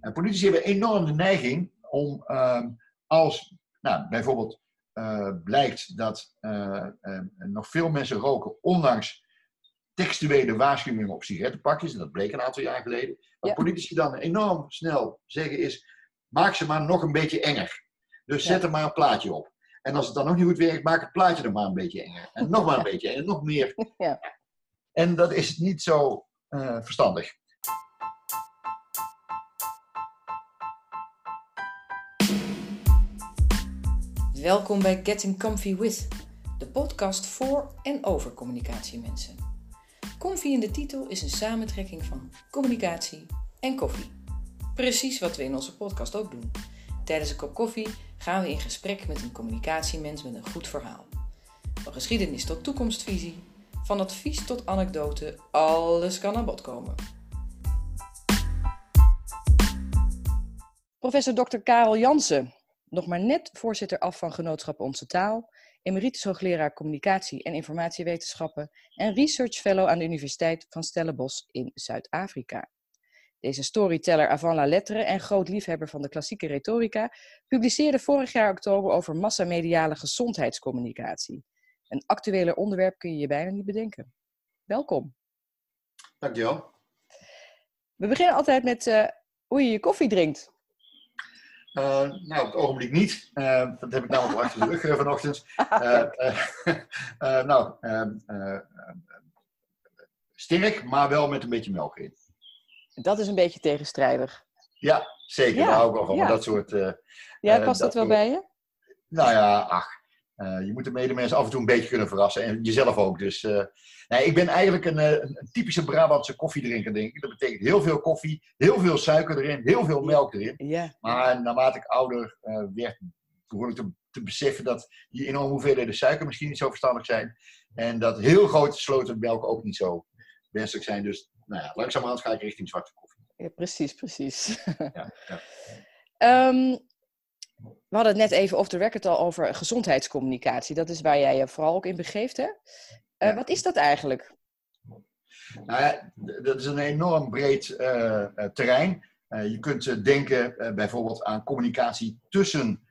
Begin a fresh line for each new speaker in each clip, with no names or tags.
En politici hebben enorm de neiging om ehm, als nou, bijvoorbeeld blijkt dat nog veel mensen roken, ondanks textuele waarschuwingen op sigarettenpakjes, en dat bleek een aantal jaar geleden. Wat politici dan enorm snel zeggen is, maak ze maar nog een beetje enger. Dus zet er maar een plaatje op. En als het dan nog niet goed werkt, maak het plaatje er maar een beetje enger. En nog maar een beetje en nog meer. Ja. En dat is niet zo uh, verstandig.
Welkom bij Getting Comfy With, de podcast voor en over communicatiemensen. Comfy in de titel is een samentrekking van communicatie en koffie. Precies wat we in onze podcast ook doen. Tijdens een kop koffie gaan we in gesprek met een communicatiemens met een goed verhaal. Van geschiedenis tot toekomstvisie, van advies tot anekdote, alles kan aan bod komen. Professor Dr. Karel Jansen, nog maar net voorzitter af van Genootschap Onze Taal, emeritus hoogleraar communicatie en informatiewetenschappen en research fellow aan de Universiteit van Stellenbosch in Zuid-Afrika. Deze storyteller avant la lettre en groot liefhebber van de klassieke retorica publiceerde vorig jaar oktober over massamediale gezondheidscommunicatie. Een actueler onderwerp kun je je bijna niet bedenken. Welkom.
Dankjewel.
We beginnen altijd met uh, hoe je je koffie drinkt.
Uh, nou, op het ogenblik niet. Uh, dat heb ik namelijk achter de rug vanochtend. nou, sterk, maar wel met een beetje melk in.
Dat is een beetje tegenstrijdig.
Ja, zeker. Ja, Daar hou ik wel van. Ja. Dat soort,
ja, past dat, wel bij je?
Nou ja, ach. Uh, je moet de medemens af en toe een beetje kunnen verrassen. En jezelf ook. Dus uh, nee, ik ben eigenlijk een, een, typische Brabantse koffiedrinker, denk ik. Dat betekent heel veel koffie, heel veel suiker erin, heel veel melk erin. Ja. Maar naarmate ik ouder werd, begon ik te, te, beseffen dat die enorme hoeveelheden suiker misschien niet zo verstandig zijn. En dat heel grote sloten melk ook niet zo wenselijk zijn. Dus nou ja, langzamerhand ga ik richting zwarte koffie.
Ja, precies, precies. Ja, ja. Ehm, we hadden het net even off the record al over gezondheidscommunicatie. Dat is waar jij je vooral ook in begeeft, hè? Uh, wat is dat eigenlijk?
Nou ja, dat is een enorm breed uh, terrein. Uh, je kunt denken bijvoorbeeld aan communicatie tussen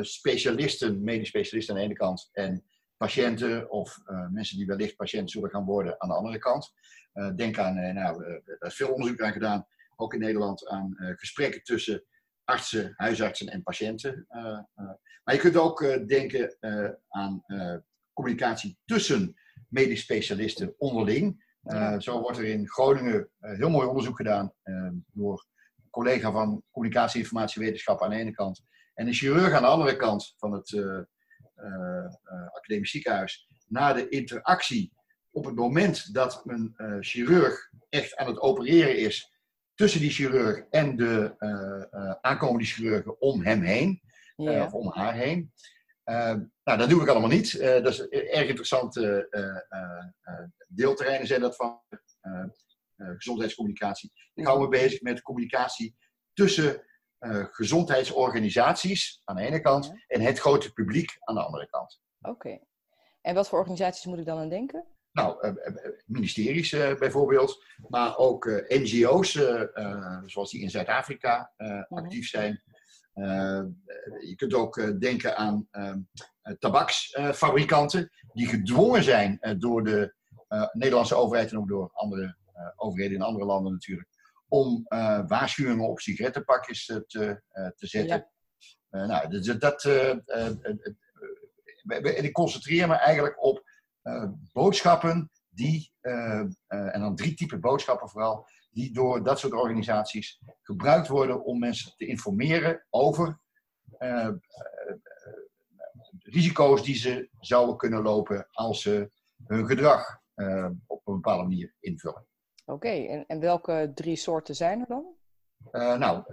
specialisten, medisch specialisten aan de ene kant, en patiënten of mensen die wellicht patiënt zullen gaan worden aan de andere kant. Eh, denk aan, nou, er is veel onderzoek aan gedaan, ook in Nederland, aan gesprekken tussen artsen, huisartsen en patiënten. maar je kunt ook denken aan communicatie tussen medisch specialisten onderling. Zo wordt er in Groningen heel mooi onderzoek gedaan door een collega van communicatie en informatiewetenschap aan de ene kant en een chirurg aan de andere kant van het academisch ziekenhuis naar de interactie op het moment dat een chirurg echt aan het opereren is, tussen die chirurg en de uh, aankomende chirurgen om hem heen, of om haar heen. nou, dat doe ik allemaal niet. dat is erg interessante deelterreinen zijn dat van gezondheidscommunicatie. Ik hou me bezig met communicatie tussen gezondheidsorganisaties aan de ene kant en het grote publiek aan de andere kant.
Oké. En wat voor organisaties moet ik dan aan denken?
Nou, eh, eh, eh, ministeries bijvoorbeeld, maar ook NGO's, zoals die in Zuid-Afrika mhm. actief zijn. je kunt ook denken aan tabaksfabrikanten die gedwongen zijn door de Nederlandse overheid en ook door andere overheden in andere landen natuurlijk, om waarschuwingen op sigarettenpakjes te, te zetten. Ja. nou, dat, dat en ik concentreer me eigenlijk op boodschappen die, eh, eh, en dan drie typen boodschappen vooral, die door dat soort organisaties gebruikt worden om mensen te informeren over risico's die ze zouden kunnen lopen als ze hun gedrag op een bepaalde manier invullen.
Oké, en, en welke drie soorten zijn er dan?
Uh, nou,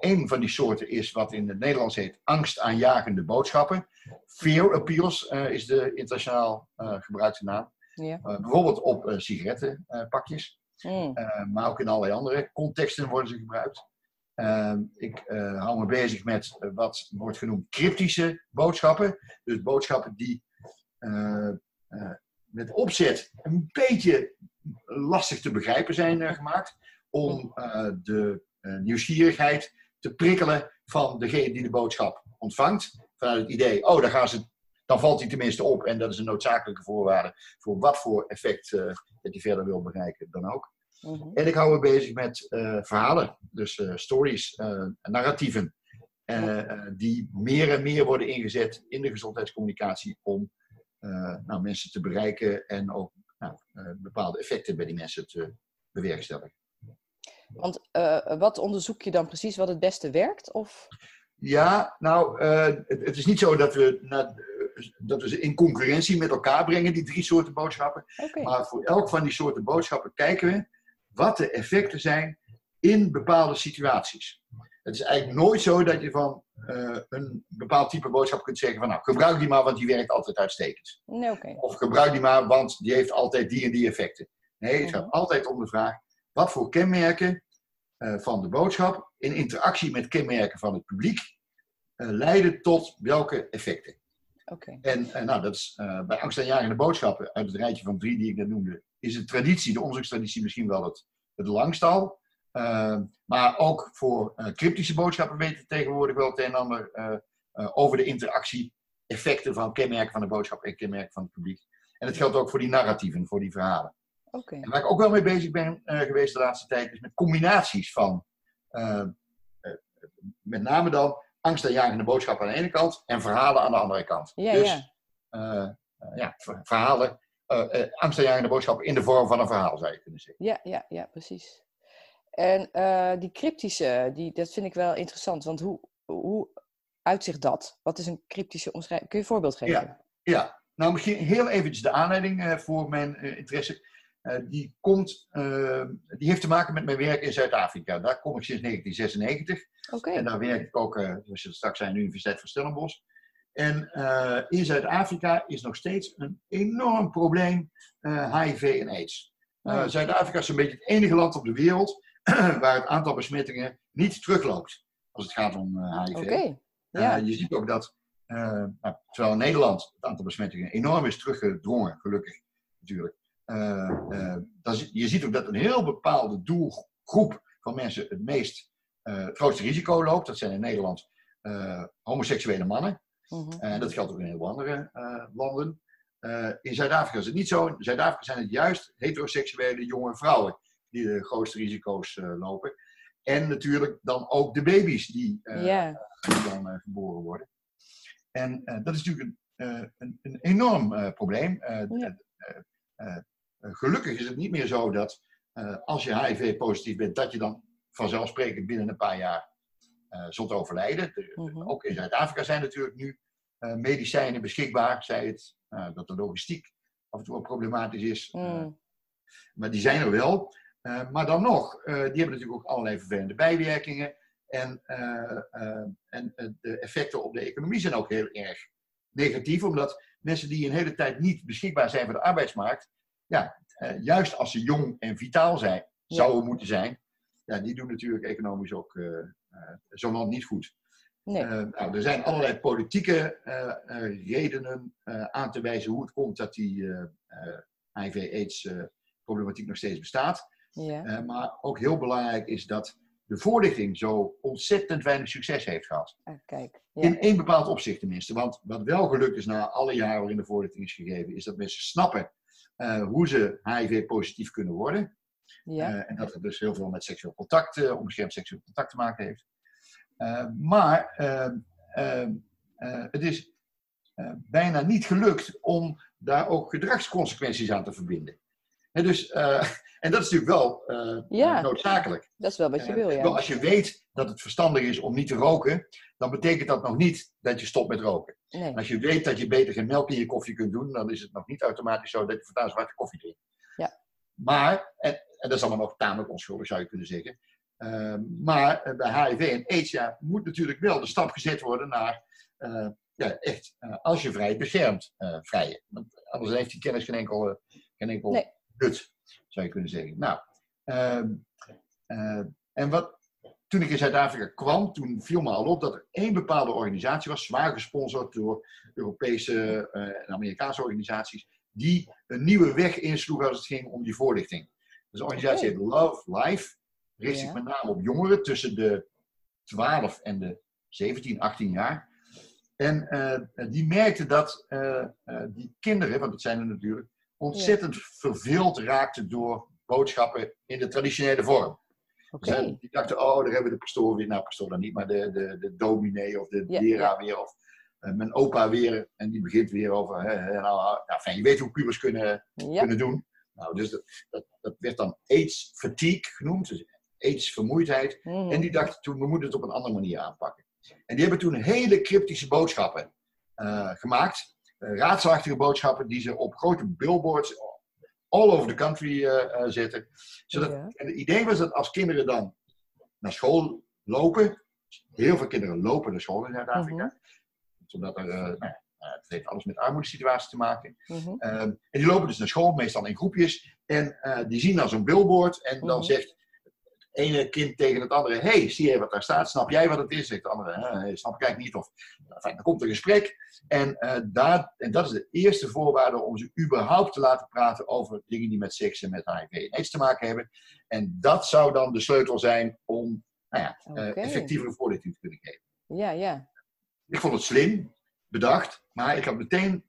een van die soorten is wat in het Nederlands heet angstaanjagende boodschappen. Fear appeals uh, is de internationaal uh, gebruikte naam. Ja. Uh, bijvoorbeeld op sigarettenpakjes. Mm. maar ook in allerlei andere contexten worden ze gebruikt. ik hou me bezig met wat wordt genoemd cryptische boodschappen. Dus boodschappen die met opzet een beetje lastig te begrijpen zijn gemaakt om de nieuwsgierigheid te prikkelen van degene die de boodschap ontvangt. Vanuit het idee, oh, dan, gaan ze, dan valt hij tenminste op en dat is een noodzakelijke voorwaarde voor wat voor effect dat hij verder wil bereiken dan ook. Mhm. En ik hou me bezig met verhalen, dus stories, narratieven. die meer en meer worden ingezet in de gezondheidscommunicatie om nou, mensen te bereiken en ook nou, bepaalde effecten bij die mensen te bewerkstelligen.
Want uh, wat onderzoek je dan precies wat het beste werkt? Of?
Ja, nou, uh, het, het, is niet zo dat we, na, dat we ze in concurrentie met elkaar brengen, die drie soorten boodschappen. Okay. Maar voor elk van die soorten boodschappen kijken we wat de effecten zijn in bepaalde situaties. Het is eigenlijk nooit zo dat je van uh, een bepaald type boodschap kunt zeggen van nou, gebruik die maar, want die werkt altijd uitstekend.
Nee, okay.
Of gebruik die maar, want die heeft altijd die en die effecten. Nee, het gaat mhm. altijd om de vraag, wat voor kenmerken uh, van de boodschap in interactie met kenmerken van het publiek uh, leiden tot welke effecten.
Okay.
En uh, nou, dat is bij angstaanjagende boodschappen uit het rijtje van drie die ik net noemde, is de traditie, de onderzoekstraditie misschien wel het, het langst al. maar ook voor cryptische boodschappen weten we tegenwoordig wel het een en ander over de interactie, effecten van kenmerken van de boodschap en kenmerken van het publiek. En dat geldt ook voor die narratieven, voor die verhalen.
Okay.
En waar ik ook wel mee bezig ben uh, geweest de laatste tijd, is met combinaties van, uh, uh, met name dan angstaanjagende boodschappen aan de ene kant en verhalen aan de andere kant.
Ja,
dus ja. ja verhalen, angstaanjagende boodschappen in de vorm van een verhaal, zou je kunnen zeggen.
Ja, ja, ja precies. En die cryptische, die, dat vind ik wel interessant, want hoe, hoe uitzicht dat? Wat is een cryptische omschrijving? Kun je een voorbeeld geven?
Ja, ja. nou misschien heel eventjes de aanleiding voor mijn interesse. Uh, die, komt, uh, die heeft te maken met mijn werk in Zuid-Afrika. Daar kom ik sinds 1996.
Okay.
En daar werk ik ook, zoals je straks zei, aan de Universiteit van Stellenbosch. En in Zuid-Afrika is nog steeds een enorm probleem HIV en AIDS. Oh. Zuid-Afrika is een beetje het enige land op de wereld waar het aantal besmettingen niet terugloopt als het gaat om HIV.
Okay. Ja.
je ziet ook dat, nou, terwijl in Nederland het aantal besmettingen enorm is teruggedrongen, gelukkig natuurlijk. Uh, je ziet ook dat een heel bepaalde doelgroep van mensen het meest het grootste risico loopt. Dat zijn in Nederland homoseksuele mannen. Mhm. En dat geldt ook in heel andere landen. in Zuid-Afrika is het niet zo. In Zuid-Afrika zijn het juist heteroseksuele jonge vrouwen die de grootste risico's lopen. En natuurlijk dan ook de baby's die,
yeah.
dan geboren worden. En dat is natuurlijk een, een, een enorm probleem. Yeah. Eh, gelukkig is het niet meer zo dat uh, als je HIV-positief bent, dat je dan vanzelfsprekend binnen een paar jaar uh, zult overlijden. De, mm-hmm. Ook in Zuid-Afrika zijn natuurlijk nu medicijnen beschikbaar. Zij het dat de logistiek af en toe wel problematisch is.
Mm.
maar die zijn er wel. maar dan nog, die hebben natuurlijk ook allerlei vervelende bijwerkingen. En, en de effecten op de economie zijn ook heel erg negatief, omdat mensen die een hele tijd niet beschikbaar zijn voor de arbeidsmarkt, ja, uh, juist als ze jong en vitaal zijn, zouden moeten zijn, ja, die doen natuurlijk economisch ook uh, uh, zo'n land niet goed.
Nee.
nou, er zijn allerlei politieke redenen aan te wijzen hoe het komt dat die HIV-AIDS-problematiek nog steeds bestaat.
Ja.
maar ook heel belangrijk is dat de voorlichting zo ontzettend weinig succes heeft gehad.
Ah, kijk, ja.
In één bepaald opzicht tenminste. Want wat wel gelukt is na alle jaren waarin de voorlichting is gegeven, is dat mensen snappen uh, hoe ze HIV-positief kunnen worden.
Ja.
Uh, en dat het dus heel veel met seksueel contact, uh, onbeschermd seksueel contact te maken heeft. maar ehm, ehm, het is bijna niet gelukt om daar ook gedragsconsequenties aan te verbinden. En, dus, en dat is natuurlijk wel
ja.
noodzakelijk.
Dat is wel wat je wil, ja.
Als je weet dat het verstandig is om niet te roken, dan betekent dat nog niet dat je stopt met roken.
Nee.
Als je weet dat je beter geen melk in je koffie kunt doen, dan is het nog niet automatisch zo dat je voortaan zwarte koffie drinkt.
Ja.
Maar, en, en dat is allemaal nog tamelijk onschuldig zou je kunnen zeggen. Uh, maar uh, bij HIV en AIDS ja, moet natuurlijk wel de stap gezet worden naar uh, ja, echt uh, als je vrij beschermd vrijen. Want anders heeft die kennis geen enkel, geen enkel
nee.
nut, zou je kunnen zeggen. Nou, ehm, en wat, toen ik in Zuid-Afrika kwam, toen viel me al op dat er één bepaalde organisatie was, zwaar gesponsord door Europese uh, en Amerikaanse organisaties, die een nieuwe weg insloeg als het ging om die voorlichting. Dus de organisatie okay. heet Love Life. richt
Ja.
zich met name op jongeren tussen de 12 en de 17, 18 jaar. En eh, die merkten dat eh, eh, die kinderen, want dat zijn er natuurlijk, ontzettend verveeld raakten door boodschappen in de traditionele vorm. Die dachten, oh, daar hebben we de pastoor weer. Nou, pastoor dan niet, maar de, de, de dominee of de
Ja,
leraar weer. Of eh, mijn opa weer. En die begint weer over, hè, nou, ja, je weet hoe pubers kunnen,
Ja.
kunnen doen. Nou, dus dat, dat, dat werd dan AIDS fatigue genoemd. Dus AIDS vermoeidheid.
Mhm.
En die dachten toen, we moeten het op een andere manier aanpakken. En die hebben toen hele cryptische boodschappen eh, gemaakt. Eh, raadselachtige boodschappen die ze op grote billboards all over the country eh, eh, zetten. Zodat,
Ja.
En het idee was dat als kinderen dan naar school lopen, heel veel kinderen lopen naar school in Zuid-Afrika,
Mhm.
zodat er, nou, het heeft alles met armoedesituatie te maken.
Mhm.
Ehm, en die lopen dus naar school, meestal in groepjes. En die zien dan zo'n billboard. En dan
Mhm.
zegt ene kind tegen het andere: hey, zie je wat daar staat? Snap jij wat het is? Zegt de andere: "Eh, snap ik eigenlijk niet. Of nou, dan komt er een gesprek. En, eh, daar, en dat is de eerste voorwaarde om ze überhaupt te laten praten over dingen die met seks en met HIV en AIDS te maken hebben. En dat zou dan de sleutel zijn om nou ja, eh, effectievere voorlichting te kunnen geven.
Ja, ja.
Ik vond het slim, bedacht, maar ik had meteen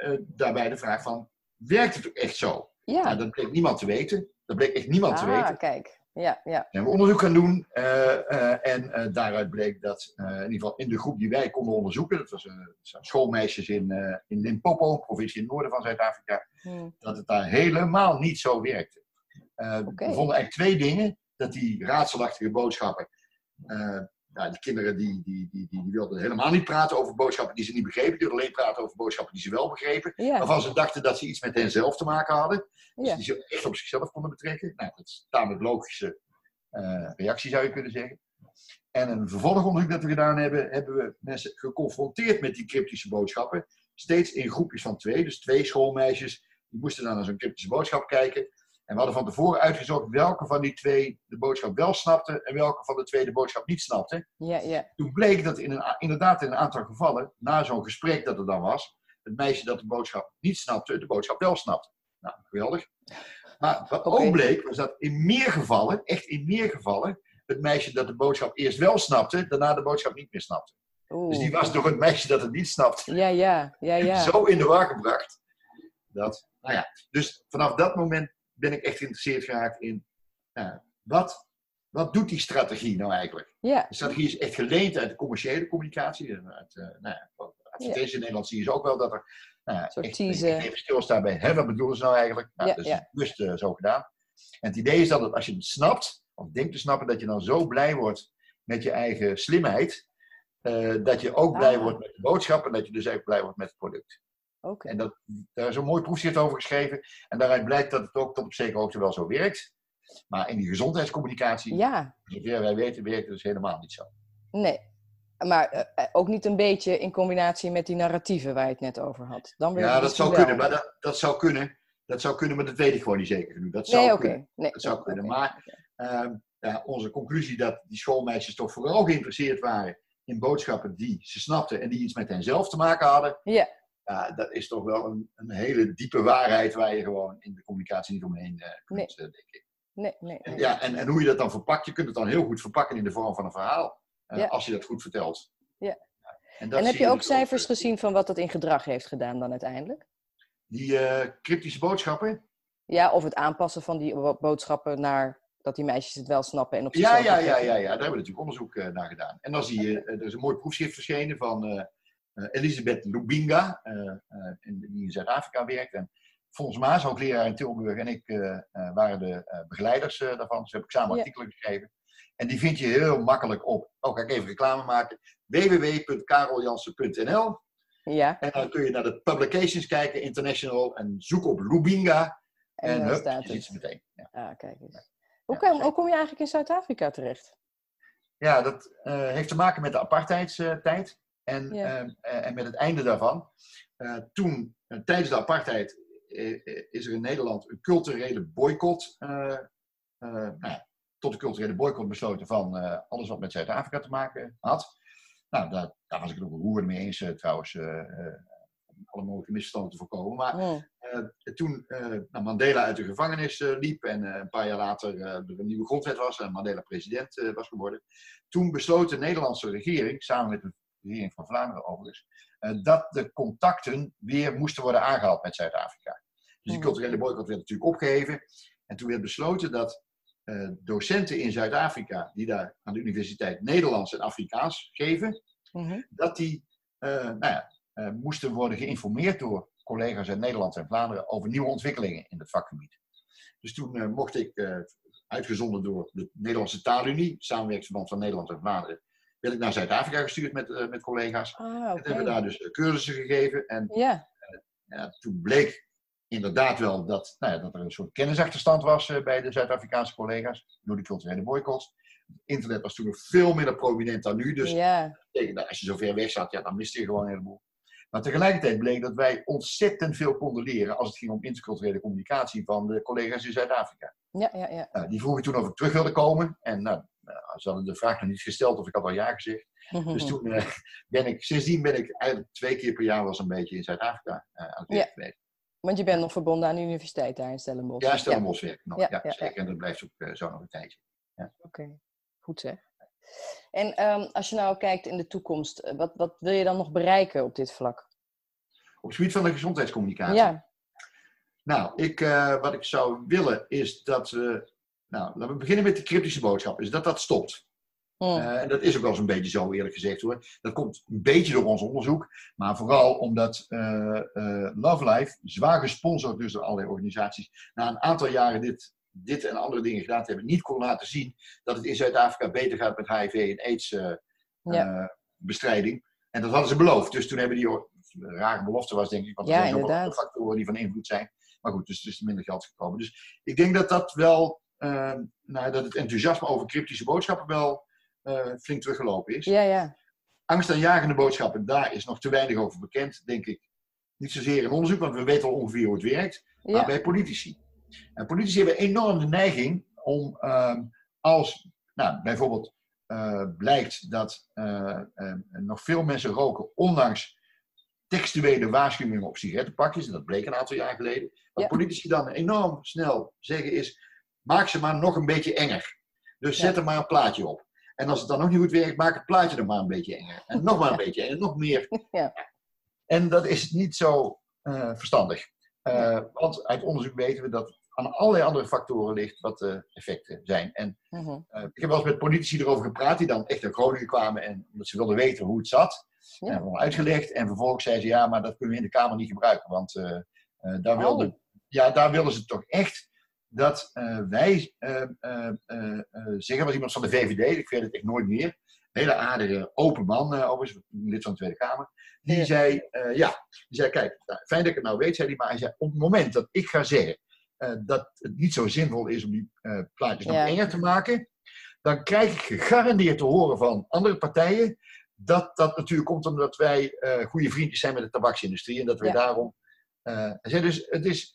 eh, daarbij de vraag van, werkt het ook echt zo?
Ja.
Nou, dat bleek niemand te weten. Dat bleek echt niemand te
ah,
weten.
kijk. Ja, ja.
We hebben onderzoek gaan doen eh, eh, en eh, daaruit bleek dat in ieder geval in de groep die wij konden onderzoeken, dat was schoolmeisjes in, in Limpopo, provincie in het noorden van Zuid-Afrika,
Hm.
dat het daar helemaal niet zo werkte. We vonden eigenlijk twee dingen. Dat die raadselachtige boodschappen, nou, die kinderen die, die, die, die, wilden helemaal niet praten over boodschappen die ze niet begrepen. Die wilden alleen praten over boodschappen die ze wel begrepen.
Ja.
Waarvan ze dachten dat ze iets met henzelf te maken hadden. Dus
Ja.
die ze echt op zichzelf konden betrekken. Nou, dat is een tamelijk logische eh, reactie zou je kunnen zeggen. En een vervolgonderzoek dat we gedaan hebben, hebben we mensen geconfronteerd met die cryptische boodschappen. Steeds in groepjes van twee, dus twee schoolmeisjes. Die moesten dan naar zo'n cryptische boodschap kijken. En we hadden van tevoren uitgezocht welke van die twee de boodschap wel snapte en welke van de twee de boodschap niet snapte.
Ja, ja.
Toen bleek dat in een, inderdaad in een aantal gevallen, na zo'n gesprek dat er dan was, het meisje dat de boodschap niet snapte, de boodschap wel snapte. Nou, geweldig. Maar wat ook bleek, was dat in meer gevallen, echt in meer gevallen, het meisje dat de boodschap eerst wel snapte, daarna de boodschap niet meer snapte.
Oeh.
Dus die was door het meisje dat het niet snapte,
Ja, ja. Ja, ja.
zo in de war gebracht. Dat, nou ja, dus vanaf dat moment ben ik echt geïnteresseerd geraakt in, nou, wat, wat doet die strategie nou eigenlijk?
Ja.
De strategie is echt geleend uit de commerciële communicatie. Uit, eh nou ja, in Nederland zie je ook wel dat er nou echt even stilstaan bij, hè, wat bedoelen ze nou eigenlijk? Nou,
Ja,
dat is bewust eh, zo gedaan. En het idee is dan dat als je het snapt, of denkt te snappen, dat je dan zo blij wordt met je eigen slimheid, eh, dat je ook blij
Ah.
wordt met de boodschap en dat je dus ook blij wordt met het product. En dat, daar is een mooi proefschrift over geschreven. En daaruit blijkt dat het ook tot op zekere hoogte wel zo werkt. Maar in die gezondheidscommunicatie,
Ja.
zover wij weten, werkt het dus helemaal niet zo.
Nee. Maar eh, eh, ook niet een beetje in combinatie met die narratieven waar je het net over had. Dan weer
Ja, dat
misschien
zou
wel.
kunnen, maar dat, dat zou kunnen. Dat zou kunnen, maar dat weet ik gewoon niet zeker genoeg. Dat zou
Nee,
kunnen.
Nee.
Dat zou kunnen. Maar ehm, ja, onze conclusie dat die schoolmeisjes toch vooral geïnteresseerd waren in boodschappen die ze snapten en die iets met henzelf te maken hadden,
Ja.
Ja, dat is toch wel een, een hele diepe waarheid waar je gewoon in de communicatie niet omheen eh, kunt, eh, denk ik.
Nee, nee.
Ja, en, en hoe je dat dan verpakt, je kunt het dan heel goed verpakken in de vorm van een verhaal. eh,
Ja.
Als je dat goed vertelt.
Ja.
En, dat
En heb je ook
dus
cijfers gezien van wat dat in gedrag heeft gedaan dan uiteindelijk?
Die cryptische boodschappen,
Ja, of het aanpassen van die bo- boodschappen naar dat die meisjes het wel snappen en op
Ja,
zichzelf
ja, ja,
betrekken.
ja, ja, daar hebben we natuurlijk onderzoek naar gedaan. En dan zie je, er is een mooi proefschrift verschenen van Elisabeth Lubinga, eh, eh, in- die in Zuid-Afrika werkt. En Fons Maas, hoogleraar in Tilburg, en ik eh, eh, waren de eh, begeleiders eh, daarvan. Dus heb ik samen
Ja.
artikelen geschreven. En die vind je heel makkelijk op, ook ga ik even reclame maken, www.kareljansen.nl.
Ja,
En dan kun je naar de publications kijken, international, en zoek op Lubinga.
en,
En
dan
hup,
staat
je ziet ze meteen. Ja.
Ah, kijk eens. Hoe, kom, hoe kom je eigenlijk in Zuid-Afrika terecht?
Ja, dat eh, heeft te maken met de apartheidstijd en,
Ja.
ehm, eh, en met het einde daarvan. Eh, toen, eh, tijdens de apartheid, is er in Nederland een culturele boycott, nou ja, tot de culturele boycott besloten van alles wat met Zuid-Afrika te maken had. Nou, daar, daar was ik het ook een roer mee eens trouwens, alle mogelijke misverstanden te voorkomen. Maar eh, toen nou, Mandela uit de gevangenis liep en een paar jaar later er een nieuwe grondwet was en Mandela president was geworden, toen besloot de Nederlandse regering, samen met de regering van Vlaanderen overigens, eh, dat de contacten weer moesten worden aangehaald met Zuid-Afrika. Dus die
Mhm.
culturele boycott werd natuurlijk opgeheven. En toen werd besloten dat eh, docenten in Zuid-Afrika, die daar aan de Universiteit Nederlands en Afrikaans geven,
Mhm.
dat die eh, nou ja, moesten worden geïnformeerd door collega's uit Nederland en Vlaanderen over nieuwe ontwikkelingen in het vakgebied. Dus toen mocht ik, uitgezonden door de Nederlandse Taalunie, samenwerkingsverband van Nederland en Vlaanderen, werd ik naar Zuid-Afrika gestuurd met, eh, met collega's.
Ah,
En
oké.
hebben we daar dus eh, cursussen gegeven. En
Ja,
ja, toen bleek inderdaad wel dat, nou ja, dat er een soort kennisachterstand was eh, bij de Zuid-Afrikaanse collega's door de culturele boycotts. Internet was toen nog veel minder prominent dan nu. Dus dat als je zo ver weg zat, ja, dan miste je gewoon een heleboel. Maar tegelijkertijd bleek dat wij ontzettend veel konden leren als het ging om interculturele communicatie van de collega's in Zuid-Afrika.
Ja, ja, ja.
Nou, die vroegen toen of ik terug wilde komen. En nou, nou, ze hadden de vraag nog niet gesteld of ik had al ja gezegd. Dus
Mhm.
toen eh, ben ik, sindsdien ben ik eigenlijk twee keer per jaar was een beetje in Zuid-Afrika eh, aan het werk
Ja.
geweest.
Want je bent nog verbonden aan de universiteit daar in Stellenbosch.
Ja, Stellenbosch werk ik nog.
Ja,
Ja,
ja,
zeker. En dat blijft ook eh, zo nog een tijdje.
Oké, goed zeg. En ehm, als je nou kijkt in de toekomst, eh, wat, wat wil je dan nog bereiken op dit vlak?
Op het gebied van de gezondheidscommunicatie.
Ja,
Nou, ik, eh, wat ik zou willen is dat we. Nou, laten we beginnen met de cryptische boodschap. Is dat dat stopt.
Hm.
Eh, en dat is ook wel zo'n beetje zo, eerlijk gezegd hoor. Dat komt een beetje door ons onderzoek. Maar vooral omdat eh, eh, Love Life, zwaar gesponsord dus door allerlei organisaties, na een aantal jaren dit, dit en andere dingen gedaan te hebben, niet kon laten zien dat het in Zuid-Afrika beter gaat met HIV en AIDS eh,
Ja.
eh, bestrijding. En dat hadden ze beloofd. Dus toen hebben die een rare belofte was, denk ik. Want er
Ja,
zijn
inderdaad.
andere factoren die van invloed zijn. Maar goed, dus er is minder geld gekomen. Dus ik denk dat dat wel, nou, dat het enthousiasme over cryptische boodschappen wel eh, flink teruggelopen is.
ja, ja.
Angstaanjagende boodschappen, daar is nog te weinig over bekend, denk ik. Niet zozeer in onderzoek, want we weten al ongeveer hoe het werkt, maar bij politici. En politici hebben enorm de neiging om, ehm, als nou, bijvoorbeeld eh, blijkt dat eh, eh, nog veel mensen roken, ondanks textuele waarschuwingen op sigarettenpakjes, en dat bleek een aantal jaar geleden, wat
Ja.
politici dan enorm snel zeggen is, maak ze maar nog een beetje enger. Dus zet er maar een plaatje op. En als het dan nog niet goed werkt, maak het plaatje dan maar een beetje enger. En nog maar een beetje en nog meer.
Ja.
En dat is niet zo eh, verstandig. Eh, want uit onderzoek weten we dat aan allerlei andere factoren ligt wat de effecten zijn. En
Mhm.
eh, ik heb wel eens met politici erover gepraat die dan echt naar Groningen kwamen en omdat ze wilden weten hoe het zat.
Ja.
En we uitgelegd en vervolgens zeiden ze ja, maar dat kunnen we in de Kamer niet gebruiken. Want daar, wilden,
Oh.
ja, daar willen ze toch echt dat eh, wij eh, eh, zeggen, was iemand van de VVD, ik weet het echt nooit meer. Een hele aardige, open man, overigens, lid van de Tweede Kamer. Die
Ja.
zei, ja, die zei, kijk, nou, fijn dat ik het nou weet, zei hij, maar hij zei, op het moment dat ik ga zeggen dat het niet zo zinvol is om die plaatjes nog
Ja.
enger te maken, dan krijg ik gegarandeerd te horen van andere partijen dat dat natuurlijk komt omdat wij goede vriendjes zijn met de tabaksindustrie en dat wij
Ja.
daarom. hij zei dus, het is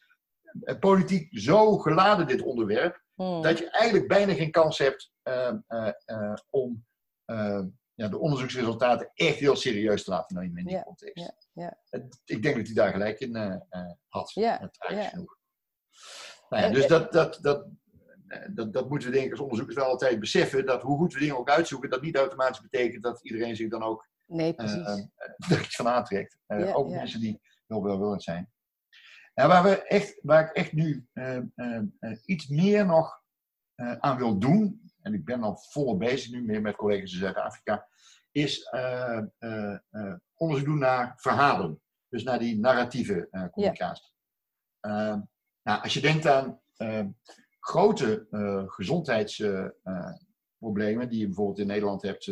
politiek zo geladen, dit onderwerp,
Hm.
dat je eigenlijk bijna geen kans hebt eh, eh, eh, om eh, ja, de onderzoeksresultaten echt heel serieus te laten nemen in die
Ja,
context.
ja,
Ik denk dat hij daar gelijk in eh, eh, had.
Ja,
eh, genoeg. Nou ja, dus dat, dat, dat, eh, dat, dat moeten we denk ik als onderzoekers wel altijd beseffen. Dat hoe goed we dingen ook uitzoeken, dat niet automatisch betekent dat iedereen zich dan ook
Nee,
eh,
precies.
er iets van aantrekt. Eh,
Ja,
ook
ja.
mensen die heel welwillend zijn. En waar, we echt, waar ik echt nu eh, eh, eh, iets meer nog aan wil doen, en ik ben al volop bezig nu meer met collega's in Zuid-Afrika, is onderzoek doen naar verhalen. Dus naar die narratieve communicatie. Nou, als je denkt aan grote gezondheidsproblemen die je bijvoorbeeld in Nederland hebt,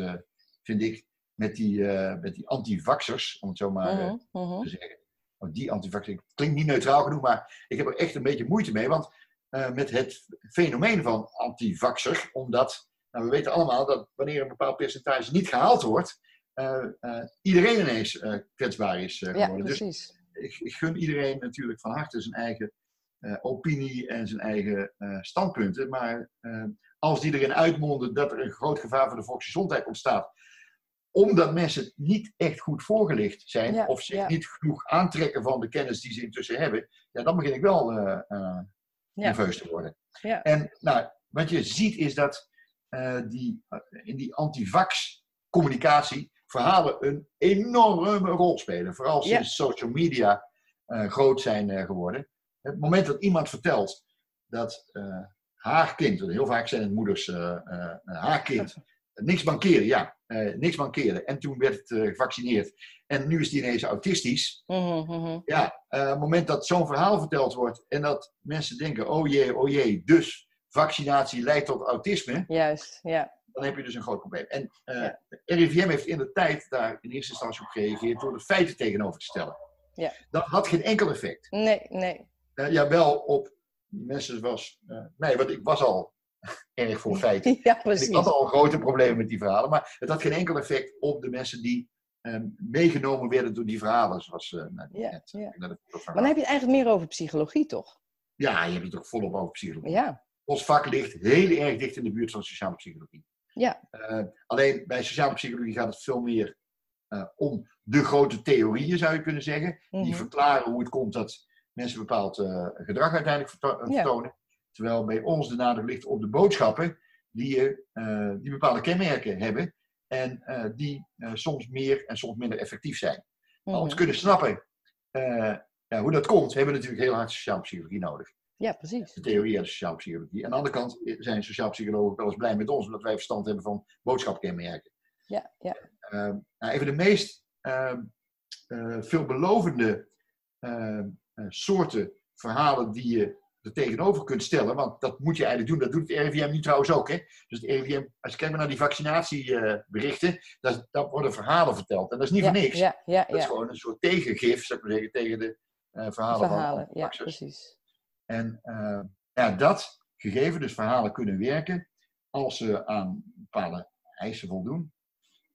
vind ik, met die, met die antivaxers, om het zo maar
Mhm, mhm.
te zeggen. Want die antivaxers klinkt niet neutraal genoeg, maar ik heb er echt een beetje moeite mee. Want eh, met het fenomeen van antivaxer, omdat nou, we weten allemaal dat wanneer een bepaald percentage niet gehaald wordt, eh, eh, iedereen ineens kwetsbaar is
Ja,
geworden. dus ik, ik gun iedereen natuurlijk van harte zijn eigen opinie en zijn eigen standpunten. Maar als die erin uitmonden dat er een groot gevaar voor de volksgezondheid ontstaat, omdat mensen niet echt goed voorgelicht zijn
Ja,
of zich
ja.
niet genoeg aantrekken van de kennis die ze intussen hebben, ja, dan begin ik wel eh, eh, nerveus te worden.
Ja.
En nou, wat je ziet is dat eh, die, in die antivax communicatie verhalen een enorme rol spelen. Vooral sinds social media groot zijn geworden. Het moment dat iemand vertelt dat haar kind, heel vaak zijn het moeders, haar kind, niks mankeerde, ja, eh, niks mankeerde. En toen werd het eh, gevaccineerd. En nu is die ineens autistisch.
Mhm, mhm.
Ja, eh, het moment dat zo'n verhaal verteld wordt en dat mensen denken, oh jee, oh jee, dus vaccinatie leidt tot autisme,
Juist, ja.
dan heb je dus een groot probleem. En
Ja.
RIVM heeft in de tijd daar in eerste instantie op gereageerd door de feiten tegenover te stellen.
Ja.
Dat had geen enkel effect.
Nee, nee.
Ja, wel op mensen zoals mij, want ik was al erg voor feiten.
Ja,
En ik had al grote problemen met die verhalen, maar het had geen enkel effect op de mensen die eh, meegenomen werden door die verhalen. Zoals, eh, nou,
Ja,
net,
ja.
dat
Maar dan heb je het eigenlijk meer over psychologie, toch?
Ja, je hebt het ook volop over psychologie.
Ja.
Ons vak ligt heel erg dicht in de buurt van sociale psychologie.
Ja.
Eh, alleen bij sociale psychologie gaat het veel meer eh, om de grote theorieën, zou je kunnen zeggen. Die
Mhm.
verklaren hoe het komt dat mensen bepaald eh, gedrag uiteindelijk verto- eh,
Ja.
Terwijl bij ons de nadruk ligt op de boodschappen die, je, eh, die bepaalde kenmerken hebben. En eh, die eh, soms meer en soms minder effectief zijn. Maar om te kunnen snappen ja, hoe dat komt, hebben we natuurlijk heel hard sociale psychologie nodig
Ja, precies.
de theorie en de sociale psychologie. Aan de andere kant zijn sociaal psychologen wel eens blij met ons, omdat wij verstand hebben van boodschapkenmerken.
Ja, ja.
Ehm, nou, even de meest ehm, eh, veelbelovende ehm, eh, soorten verhalen die je er tegenover kunt stellen, want dat moet je eigenlijk doen. Dat doet het RIVM nu trouwens ook. Hè? Dus het RIVM, als je kijkt naar die vaccinatieberichten, daar, daar worden verhalen verteld. En dat is niet
ja,
voor niks.
Ja, ja,
Dat is
ja.
gewoon een soort tegengif, zou ik maar zeggen, tegen de verhalen,
Verhalen,
van
ja,
antivaxers.
precies.
En eh, ja, dat gegeven, dus verhalen kunnen werken als ze aan bepaalde eisen voldoen.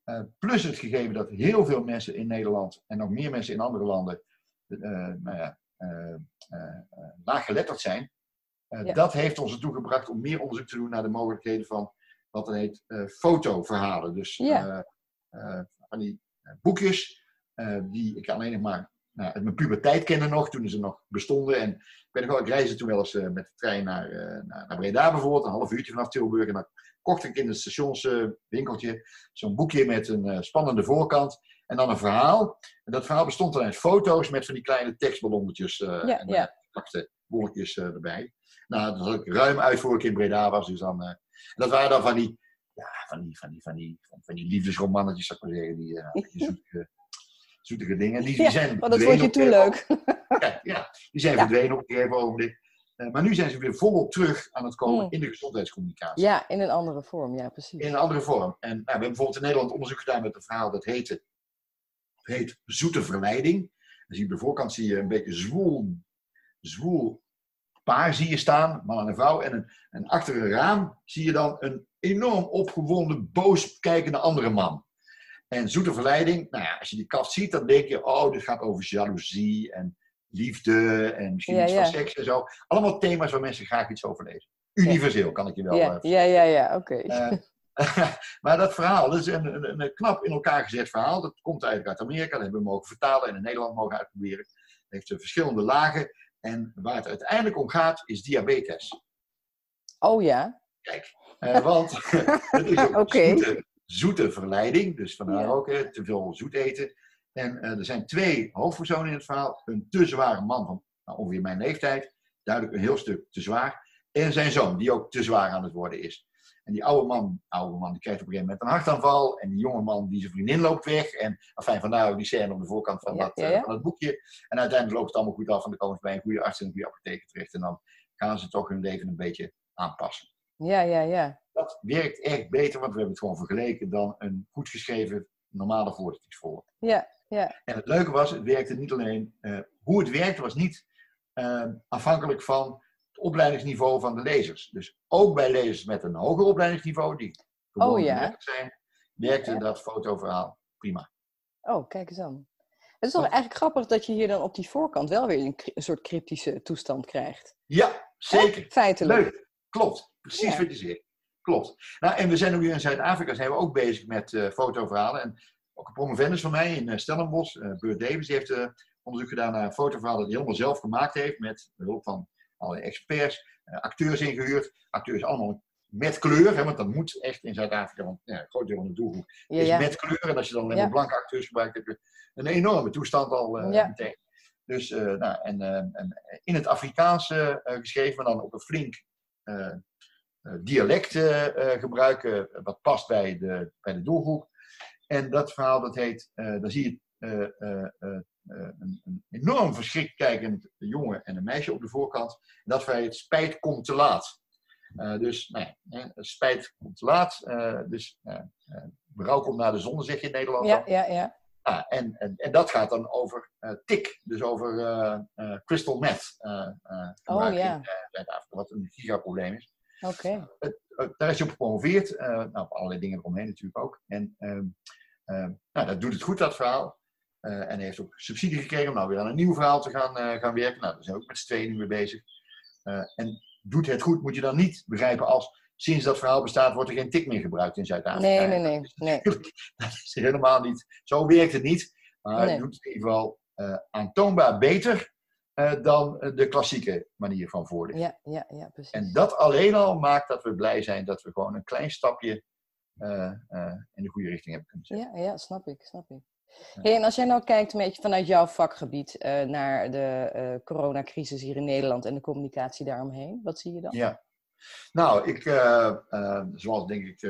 Eh, plus het gegeven dat heel veel mensen in Nederland en nog meer mensen in andere landen eh, nou ja, laaggeletterd zijn. Eh,
Ja.
Dat heeft ons ertoe gebracht om meer onderzoek te doen naar de mogelijkheden van wat dan heet eh, fotoverhalen. Dus
Ja.
eh, eh, van die eh, boekjes eh, die ik alleen nog maar nou, uit mijn puberteit kende nog, toen ze nog bestonden. En ik weet nog wel, ik reisde toen wel eens eh, met de trein naar, eh, naar, naar Breda bijvoorbeeld, een half uurtje vanaf Tilburg. En dan kocht ik in het stationswinkeltje zo'n boekje met een eh, spannende voorkant. En dan een verhaal. En dat verhaal bestond dan uit foto's met van die kleine tekstballonnetjes eh
Ja,
en
ja.
geplakte woordjes eh, erbij. Nou, dat had ik ruim uit voor ik in Breda was. Dus dan, eh, dat waren dan van die, ja, van die, van die, van die, van, van die liefdesromannetjes, zou ik maar zeggen. Die, beetje zoetige, zoetige dingen. Die, die
Ja,
zijn
Want dat vond je toen leuk.
ja, ja, die zijn verdwenen op een gegeven ogenblik. Maar nu zijn ze weer volop terug aan het komen
Mm.
in de gezondheidscommunicatie.
Ja, in een andere vorm, ja, precies.
In een andere vorm. En nou, we hebben bijvoorbeeld in Nederland onderzoek gedaan met een verhaal dat heette, heet Zoete Verleiding. Dan zie je op de voorkant zie je een beetje zwoel, zwoel paar zie je staan, man en een vrouw. En, een, en achter een raam zie je dan een enorm opgewonden, boos kijkende andere man. En zoete verleiding, nou ja, als je die kaft ziet, dan denk je, oh, dit gaat over jaloezie en liefde en misschien
Ja,
iets
ja.
van seks en zo. Allemaal thema's waar mensen graag iets over lezen. Universeel, kan ik je wel
Ja,
eh,
ja, ja, ja, oké.
eh, maar dat verhaal, dat is een, een, een knap in elkaar gezet verhaal. Dat komt eigenlijk uit Amerika. Dat hebben we mogen vertalen en in Nederland mogen uitproberen. Het heeft eh, verschillende lagen. En waar het uiteindelijk om gaat, is diabetes.
Oh ja,
Eh, want het is ook
Oké.
zoete, zoete verleiding. Dus vandaar
Ja.
ook te veel zoet eten. En eh, er zijn twee hoofdpersonen in het verhaal. Een te zware man van nou, ongeveer mijn leeftijd. Duidelijk een heel stuk te zwaar. En zijn zoon, die ook te zwaar aan het worden is. En die oude man, oude man die krijgt op een gegeven moment een hartaanval. En die jonge man, die zijn vriendin loopt weg. En enfin, vandaar ook die scène op de voorkant van, dat,
ja,
eh,
ja.
van het boekje. En uiteindelijk loopt het allemaal goed af. En dan komen ze bij een goede arts en een goede apotheker terecht. En dan gaan ze toch hun leven een beetje aanpassen.
ja, ja, ja.
Dat werkt echt beter, want we hebben het gewoon vergeleken dan een goed geschreven normale voorlichtingsvorm.
Ja, ja.
En het leuke was, het werkte niet alleen, eh, hoe het werkte was niet eh, afhankelijk van het opleidingsniveau van de lezers. Dus ook bij lezers met een hoger opleidingsniveau, die gewoon
Oh, ja.
geletterd zijn, werkte
Ja.
dat fotoverhaal prima.
Oh, kijk eens aan. Het is toch eigenlijk grappig dat je hier dan op die voorkant wel weer een, soort cryptische toestand krijgt.
Ja, zeker.
Feitelijk.
Leuk. Klopt. Precies
Ja.
wat je zegt. klopt. Nou, en we zijn ook hier in Zuid-Afrika zijn we ook bezig met uh, fotoverhalen. En ook een promovendus van mij in uh, Stellenbosch, uh, Bert Davis, die heeft onderzoek gedaan naar fotoverhalen die hij helemaal zelf gemaakt heeft met behulp van allerlei experts, acteurs ingehuurd. Acteurs allemaal met kleur, hè, want dat moet echt in Zuid-Afrika, want ja, een groot deel van de doelgroep is met kleur. En als je dan alleen maar blanke acteurs gebruikt, heb je een enorme toestand al meteen. Dus nou, en, en, in het Afrikaans geschreven, maar dan op een flink dialect gebruiken, wat past bij de, bij de doelgroep. En dat verhaal, dat heet, dan zie je een, een, enorm verschrikt kijkend jongen en een meisje op de voorkant. En dat verhaal heet Spijt komt te laat. Uh, dus nou ja, spijt komt te laat. Uh, dus uh, berouw komt naar de zon, zeg je in Nederland.
Ja, ja, ja.
Ah, en, en, en, dat gaat dan over TIC, dus over crystal meth.
oh ja.
wat een gigaprobleem is.
Oké.
daar is hij op gepromoveerd. nou, op allerlei dingen eromheen natuurlijk ook. En ehm, ehm, nou, dat doet het goed, dat verhaal. En hij heeft ook subsidie gekregen om nou weer aan een nieuw verhaal te gaan, gaan werken. Nou, daar zijn we ook met z'n tweeën nu mee bezig. en doet het goed, moet je dan niet begrijpen als sinds dat verhaal bestaat, wordt er geen tik meer gebruikt in Zuid-Afrika.
Nee, nee, nee. nee.
Dat is helemaal niet. Zo werkt het niet. Maar het doet het in ieder geval uh, aantoonbaar beter uh, dan de klassieke manier van voorlichten.
Ja, ja, ja, precies.
En dat alleen al maakt dat we blij zijn dat we gewoon een klein stapje uh, in de goede richting hebben kunnen zetten.
Ja, ja snap ik, snap ik. Hey, en als jij nou kijkt een beetje vanuit jouw vakgebied uh, naar de uh, coronacrisis hier in Nederland en de communicatie daaromheen, wat zie je dan?
Ja, nou, ik, uh, zoals denk ik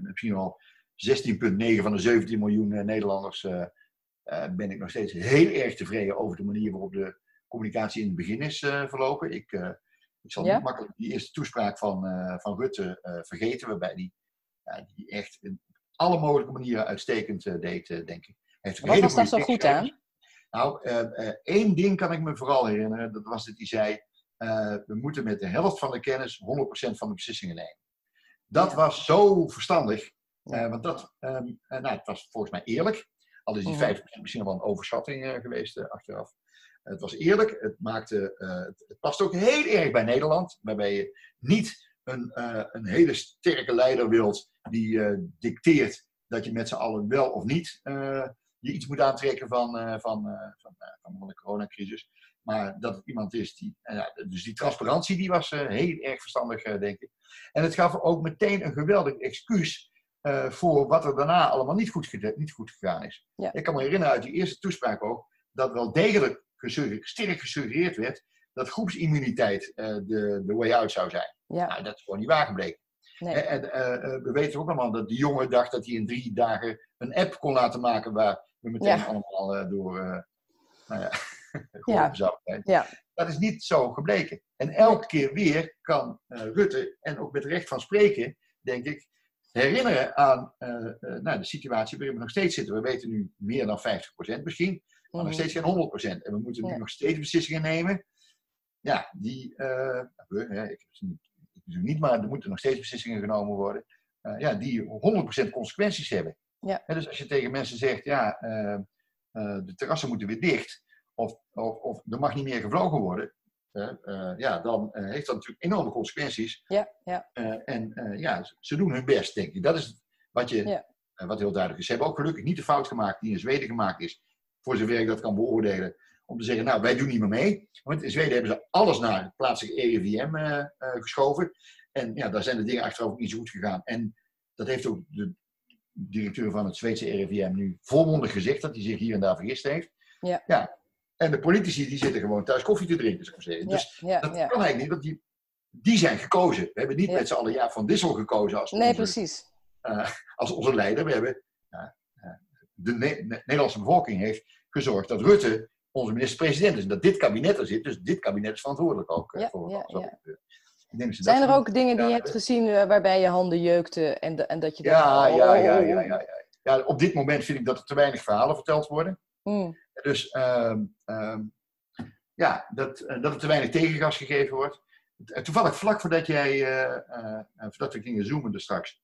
misschien wel 16,9 van de 17 miljoen Nederlanders, ben ik nog steeds heel erg tevreden over de manier waarop de communicatie in het begin is verlopen. Ik, ik zal ja? niet makkelijk die eerste toespraak van, van Rutte vergeten, waarbij die, ja, die echt een alle mogelijke manieren uitstekend uh, deed, uh, denk ik.
Heeft Wat was daar zo goed aan?
Nou, uh, één ding kan ik me vooral herinneren. Dat was dat hij zei, we moeten met de helft van de kennis 100% van de beslissingen nemen. Dat ja. was zo verstandig. Ja. want dat, um, nou, het was volgens mij eerlijk. Al is die 50% mhm. misschien wel een overschatting geweest achteraf. Het was eerlijk. Het, maakte, het, het past ook heel erg bij Nederland. Waarbij je niet een, een hele sterke leider wilt die uh, dicteert dat je met z'n allen wel of niet uh, je iets moet aantrekken van, uh, van, van, van, de coronacrisis. Maar dat het iemand is die. dus die transparantie die was heel erg verstandig, denk ik. En het gaf ook meteen een geweldig excuus voor wat er daarna allemaal niet goed, niet goed gegaan is.
Ja.
Ik kan me herinneren uit die eerste toespraak ook dat wel degelijk sterk gesuggereerd werd dat groepsimmuniteit de, de way out zou zijn.
Ja.
Nou, dat is gewoon niet waar gebleken.
Nee.
En uh, we weten ook allemaal dat de jongen dacht dat hij in drie dagen een app kon laten maken waar we meteen
ja.
allemaal uh, door uh, nou ja,
ja.
zouden zijn.
Ja.
Dat is niet zo gebleken. En elke keer weer kan Rutte, en ook met recht van spreken, denk ik, herinneren aan nou, de situatie waarin we nog steeds zitten. We weten nu meer dan 50% misschien, maar nog steeds geen 100%. En we moeten nu nog steeds beslissingen nemen. Ja, die, hè, ik heb ze niet dus niet, maar er moeten nog steeds beslissingen genomen worden, uh, ja, die 100% consequenties hebben.
Ja.
dus als je tegen mensen zegt, ja, uh, uh, de terrassen moeten weer dicht, of, of, of, er mag niet meer gevlogen worden, ja, dan heeft dat natuurlijk enorme consequenties.
Ja, ja.
en ja, ze doen hun best, denk ik. Dat is wat, je,
ja.
wat heel duidelijk is. Ze hebben ook gelukkig niet de fout gemaakt die in Zweden gemaakt is, voor zover ik dat kan beoordelen om te zeggen, nou, wij doen niet meer mee. Want in Zweden hebben ze alles naar het plaatselijke RIVM uh, uh, geschoven. En ja, daar zijn de dingen achteraf ook niet zo goed gegaan. En dat heeft ook de directeur van het Zweedse RIVM nu volmondig gezegd, dat hij zich hier en daar vergist heeft.
Ja.
ja. En de politici die zitten gewoon thuis koffie te drinken, zou ik zeggen. Dus
ja,
dat kan eigenlijk niet, want die, die zijn gekozen. We hebben niet met z'n allen ja, van Dissel gekozen als
Nee,
onze,
precies.
eh, als onze leider. We hebben, eh, de Ne- Ne- Nederlandse bevolking heeft gezorgd dat Rutte onze minister-president is. En dat dit kabinet er zit. Dus dit kabinet is verantwoordelijk ook eh,
Ja,
voor wat
ja.
er
Zijn er ook dingen die je hebt gezien eh, waarbij je handen jeukten en, de- en dat je
Ja,
dacht,
ja,
oh,
ja, ja, ja, ja. ja. Op dit moment vind ik dat er te weinig verhalen verteld worden.
Hmm,
Dus ehm, ehm, ja, dat, eh, dat er te weinig tegengas gegeven wordt. Toevallig vlak voordat jij, voordat we gingen zoomen er straks,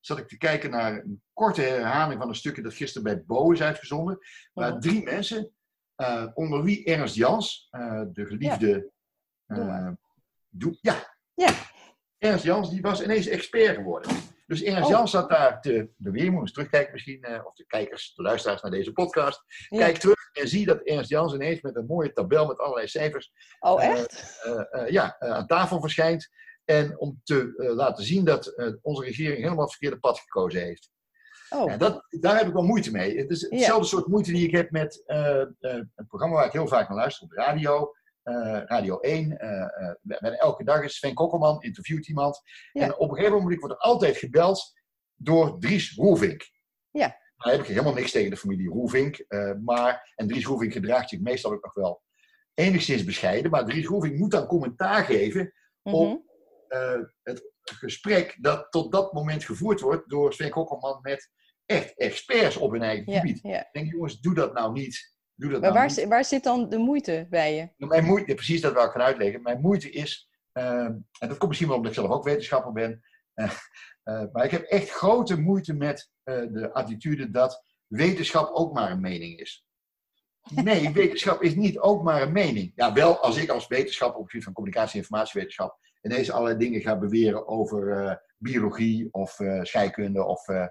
zat ik te kijken naar een korte herhaling van een stukje dat gisteren bij Bo is uitgezonden. Waar drie mensen, eh, onder wie Ernst Jans, eh, de geliefde. Eh, doe, ja,
Ja.
Ernst Jans die was ineens expert geworden. Dus Ernst
Oh.
Jans zat daar te moet eens terugkijken misschien, eh, of de kijkers, de luisteraars naar deze podcast.
Ja.
Kijk terug en zie dat Ernst Jans ineens met een mooie tabel met allerlei cijfers
Oh,
Eh,
echt?
eh, eh, ja, eh, aan tafel verschijnt. En om te eh, laten zien dat eh, onze regering helemaal het verkeerde pad gekozen heeft.
Oh,
Ja, dat, daar heb ik wel moeite mee. Het is hetzelfde soort moeite die ik heb met eh, een programma waar ik heel vaak naar luister op de radio. radio 1. eh, eh, bijna elke dag is Sven Kokkelman, interviewt iemand.
Ja.
En op een gegeven moment word ik altijd gebeld door Dries Roelvink.
Ja.
Nou heb ik helemaal niks tegen de familie Roelvink. eh, maar, en Dries Roelvink gedraagt zich meestal ook nog wel enigszins bescheiden. Maar Dries Roelvink moet dan commentaar geven
mhm.
op eh, het gesprek dat tot dat moment gevoerd wordt door Sven Kokkelman met echt experts op hun eigen
ja,
gebied.
ja.
Ik denk, jongens, doe dat nou niet. Doe dat
Maar
nou
waar,
niet.
waar zit dan de moeite bij je?
Nou, Mijn moeite, precies dat wil ik gaan uitleggen. Mijn moeite is, ehm, en dat komt misschien wel omdat ik zelf ook wetenschapper ben, eh, eh, maar ik heb echt grote moeite met de attitude dat wetenschap ook maar een mening is. Nee, wetenschap is niet ook maar een mening. Ja, wel als ik als wetenschapper op het gebied van communicatie- en informatiewetenschap ineens allerlei dingen ga beweren over eh, biologie of eh, scheikunde of eh,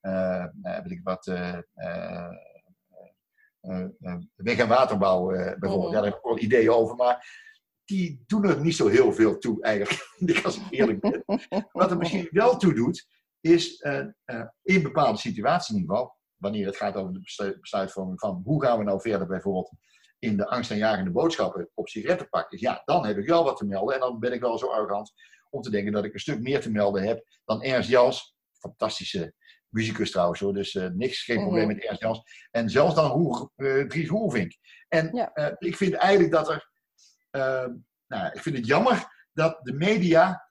eh, weet ik wat, weg- en waterbouw bijvoorbeeld.
Mhm.
Ja, daar heb ik wel ideeën over, maar die doen er niet zo heel veel toe eigenlijk, als ik eerlijk ben. Wat er misschien wel toe doet, is in bepaalde situaties in ieder geval, wanneer het gaat over de beslu- besluitvorming van hoe gaan we nou verder bijvoorbeeld in de angstaanjagende boodschappen op sigarettenpakjes, ja, dan heb ik wel wat te melden en dan ben ik wel zo arrogant om te denken dat ik een stuk meer te melden heb dan Ernst Jans, fantastische muzikus trouwens hoor, dus eh, niks, geen probleem
Mhm.
met Ernst Jans, en zelfs dan Roer, eh, Dries. En
Ja.
eh, ik vind eigenlijk dat er, nou, ik vind het jammer dat de media,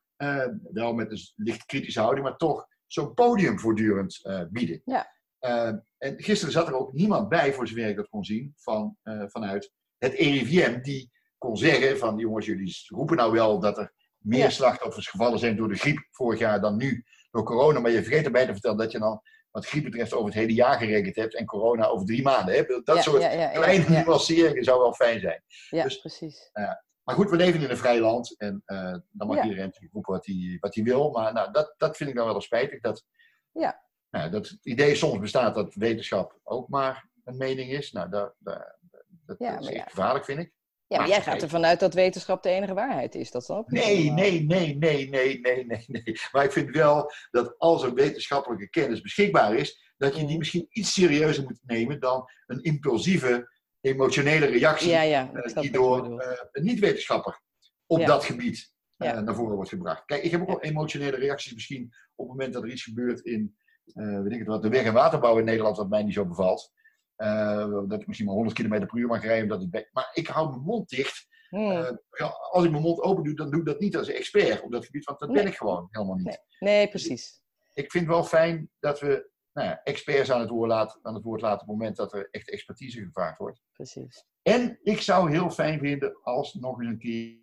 wel met een licht kritische houding, maar toch zo'n podium voortdurend bieden.
Ja.
Eh, en gisteren zat er ook niemand bij, voor zover ik dat kon zien, van, eh, vanuit het RIVM, die kon zeggen van jongens, jullie roepen nou wel dat er meer
Ja.
slachtoffers gevallen zijn door de griep vorig jaar dan nu door corona, maar je vergeet erbij te vertellen dat je dan wat griep betreft over het hele jaar gerekend hebt en corona over drie maanden. Hè? Dat
Ja,
soort
ja,
kleine nuanceringen zou wel fijn zijn.
Ja,
dus-
precies.
Maar goed, we leven in een vrij land en eh, dan mag iedereen roepen wat hij, wat hij wil. Maar nou, dat, dat vind ik dan wel spijtig. Dat,
Ja.
Nou, dat het idee soms bestaat dat wetenschap ook maar een mening is. Nou, dat, dat, dat
Ja,
is
ja.
gevaarlijk, vind ik.
Ja, maar
maar
jij gaat ervan uit dat wetenschap de enige waarheid is. Dat snap
Nee, nee, nee, nee, nee, nee, nee, nee. Maar ik vind wel dat als er wetenschappelijke kennis beschikbaar is, dat je die
Mhm.
misschien iets serieuzer moet nemen dan een impulsieve, emotionele reactie
Ja, ja.
eh, die door eh, een niet-wetenschapper op
Ja.
dat gebied eh, naar voren wordt gebracht. Kijk, ik heb ook wel emotionele reacties misschien op het moment dat er iets gebeurt in, weet ik het wat, de weg- en waterbouw in Nederland, wat mij niet zo bevalt. Eh, dat ik misschien maar 100 km per uur mag rijden. Omdat ik. Maar ik hou mijn mond dicht.
Hmm.
Eh, ja, als ik mijn mond open doe, dan doe ik dat niet als expert op dat gebied, want dat ben ik gewoon helemaal niet.
Nee. nee, precies.
Ik vind het wel fijn dat we nou ja, experts aan het, woord laten, aan het woord laten op het moment dat er echt expertise gevraagd wordt.
precies.
En ik zou heel fijn vinden als nog eens een keer,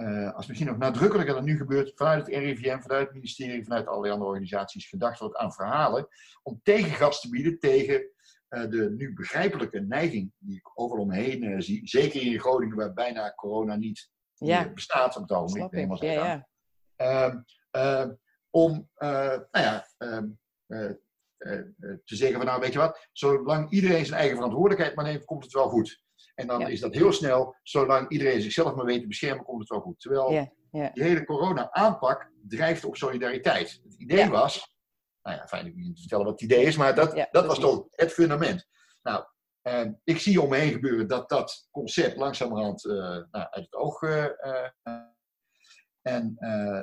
eh, als misschien nog nadrukkelijker dan nu gebeurt, vanuit het RIVM, vanuit het ministerie, vanuit allerlei andere organisaties gedacht wordt aan verhalen om tegengas te bieden tegen eh, de nu begrijpelijke neiging die ik overal omheen eh, zie. Zeker in Groningen, waar bijna corona niet
Ja,
bestaat op het ogenblik.
Ja, ja.
Ehm, ehm, om nou ja, ehm, eh, eh, eh, te zeggen van nou weet je wat, zolang iedereen zijn eigen verantwoordelijkheid maar neemt, komt het wel goed. En dan
Ja.
is dat heel snel, zolang iedereen zichzelf maar weet te beschermen, komt het wel goed. Terwijl
Ja, ja.
die hele corona-aanpak drijft op solidariteit. Het idee was, nou ja, fijn ik niet te vertellen wat het idee is, maar dat, dat was toch het fundament. Nou, ehm, ik zie om me heen gebeuren dat dat concept langzamerhand eh, nou, uit het oog. eh, eh, en eh,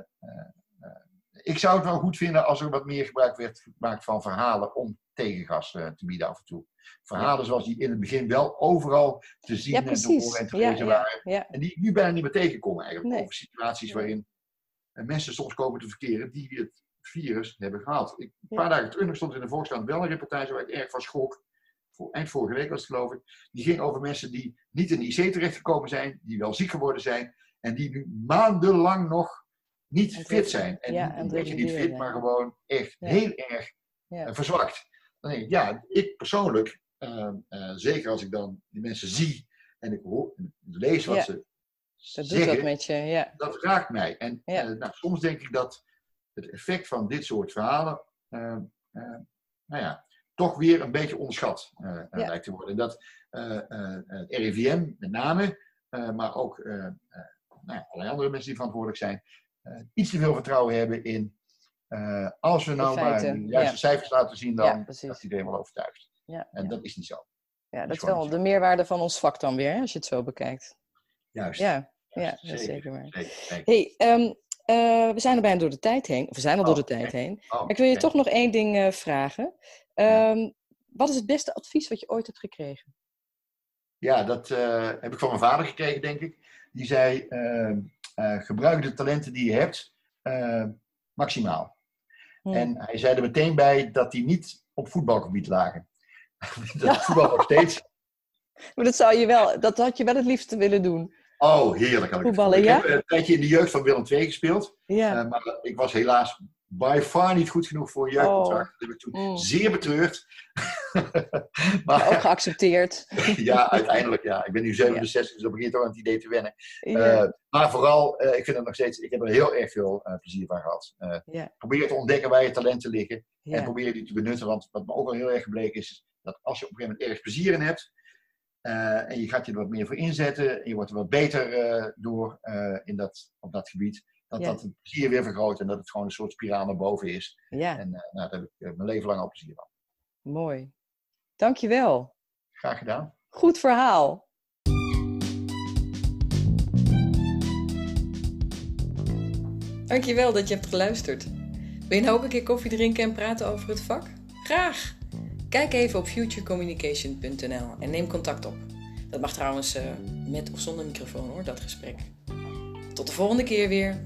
ik zou het wel goed vinden als er wat meer gebruik werd gemaakt van verhalen om tegengas te bieden af en toe. Verhalen zoals die in het begin wel overal te zien
Ja,
en te horen en te lezen waren. En die ik nu bijna niet meer tegenkom eigenlijk.
Nee.
Over situaties waarin mensen soms komen te verkeren die het virus hebben gehad. Ik, een paar dagen terug stond in de Volkskrant wel een reportage waar ik erg van schrok. Voor, eind vorige week was het geloof ik. Die ging over mensen die niet in de IC terechtgekomen zijn, die wel ziek geworden zijn en die nu maandenlang nog niet fit zijn. En
ja,
niet
het
beetje niet fit, maar gewoon echt heel erg eh, verzwakt. Dan denk ik, ja, ik persoonlijk, eh, eh, zeker als ik dan die mensen zie en ik hoor, en lees wat ze
dat doet wat met je, ja.
Dat raakt mij. En
Ja.
eh, nou, soms denk ik dat het effect van dit soort verhalen, eh, eh, nou ja, toch weer een beetje onderschat
Ja.
lijkt te worden. En dat het RIVM met name, maar ook nou ja, allerlei andere mensen die verantwoordelijk zijn, iets te veel vertrouwen hebben in eh, als we nou maar de juiste
ja.
cijfers laten zien,
Ja,
dan
precies.
is iedereen wel overtuigd.
Ja,
En
ja.
dat is niet zo.
ja, dat is wel de meerwaarde van ons vak dan weer, als je het zo bekijkt.
Juist.
Ja, ja,
Juist,
dat is zeker waar. hey, ehm, eh, we zijn er bijna door de tijd heen. Of we zijn al door de
Oh,
tijd heen.
Oh,
ik wil je toch nog één ding eh, vragen. Ehm, Wat is het beste advies wat je ooit hebt gekregen?
Ja, dat eh, heb ik van mijn vader gekregen, denk ik. Die zei: eh, eh, gebruik de talenten die je hebt eh, maximaal.
Hm.
En hij zei er meteen bij dat die niet op voetbalgebied lagen. dat voetbal nog steeds.
Maar dat, zou je wel, dat had je wel het liefste willen doen.
Oh, heerlijk. had ik
Voetballen, ja?
Ik heb een tijdje in de jeugd van Willem II gespeeld.
Ja.
eh, maar ik was helaas by far niet goed genoeg voor een jeugdcontract. Dat heb ik toen
Mm.
zeer betreurd.
maar ook geaccepteerd.
ja, uiteindelijk ja. Ik ben nu 67, dus dan begin je toch aan het idee te wennen.
Ja.
Eh, maar vooral, eh, ik vind het nog steeds, ik heb er heel erg veel eh, plezier van gehad. Eh,
Ja.
Probeer te ontdekken waar je talenten liggen en
ja.
probeer die te benutten. Want wat me ook wel heel erg gebleken is, dat als je op een gegeven moment ergens plezier in hebt en je gaat je er wat meer voor inzetten en je wordt er wat beter door in dat, op dat gebied, dat
Ja.
dat het plezier weer vergroot en dat het gewoon een soort spiraal naar boven is.
ja,
En eh, nou, daar heb ik eh, mijn leven lang al plezier van.
mooi. Dankjewel.
Graag gedaan.
Goed verhaal. Dankjewel dat je hebt geluisterd. Wil je nou ook een keer koffie drinken en praten over het vak? Graag! Kijk even op futurecommunication.nl en neem contact op. Dat mag trouwens eh, met of zonder microfoon hoor, dat gesprek. Tot de volgende keer weer.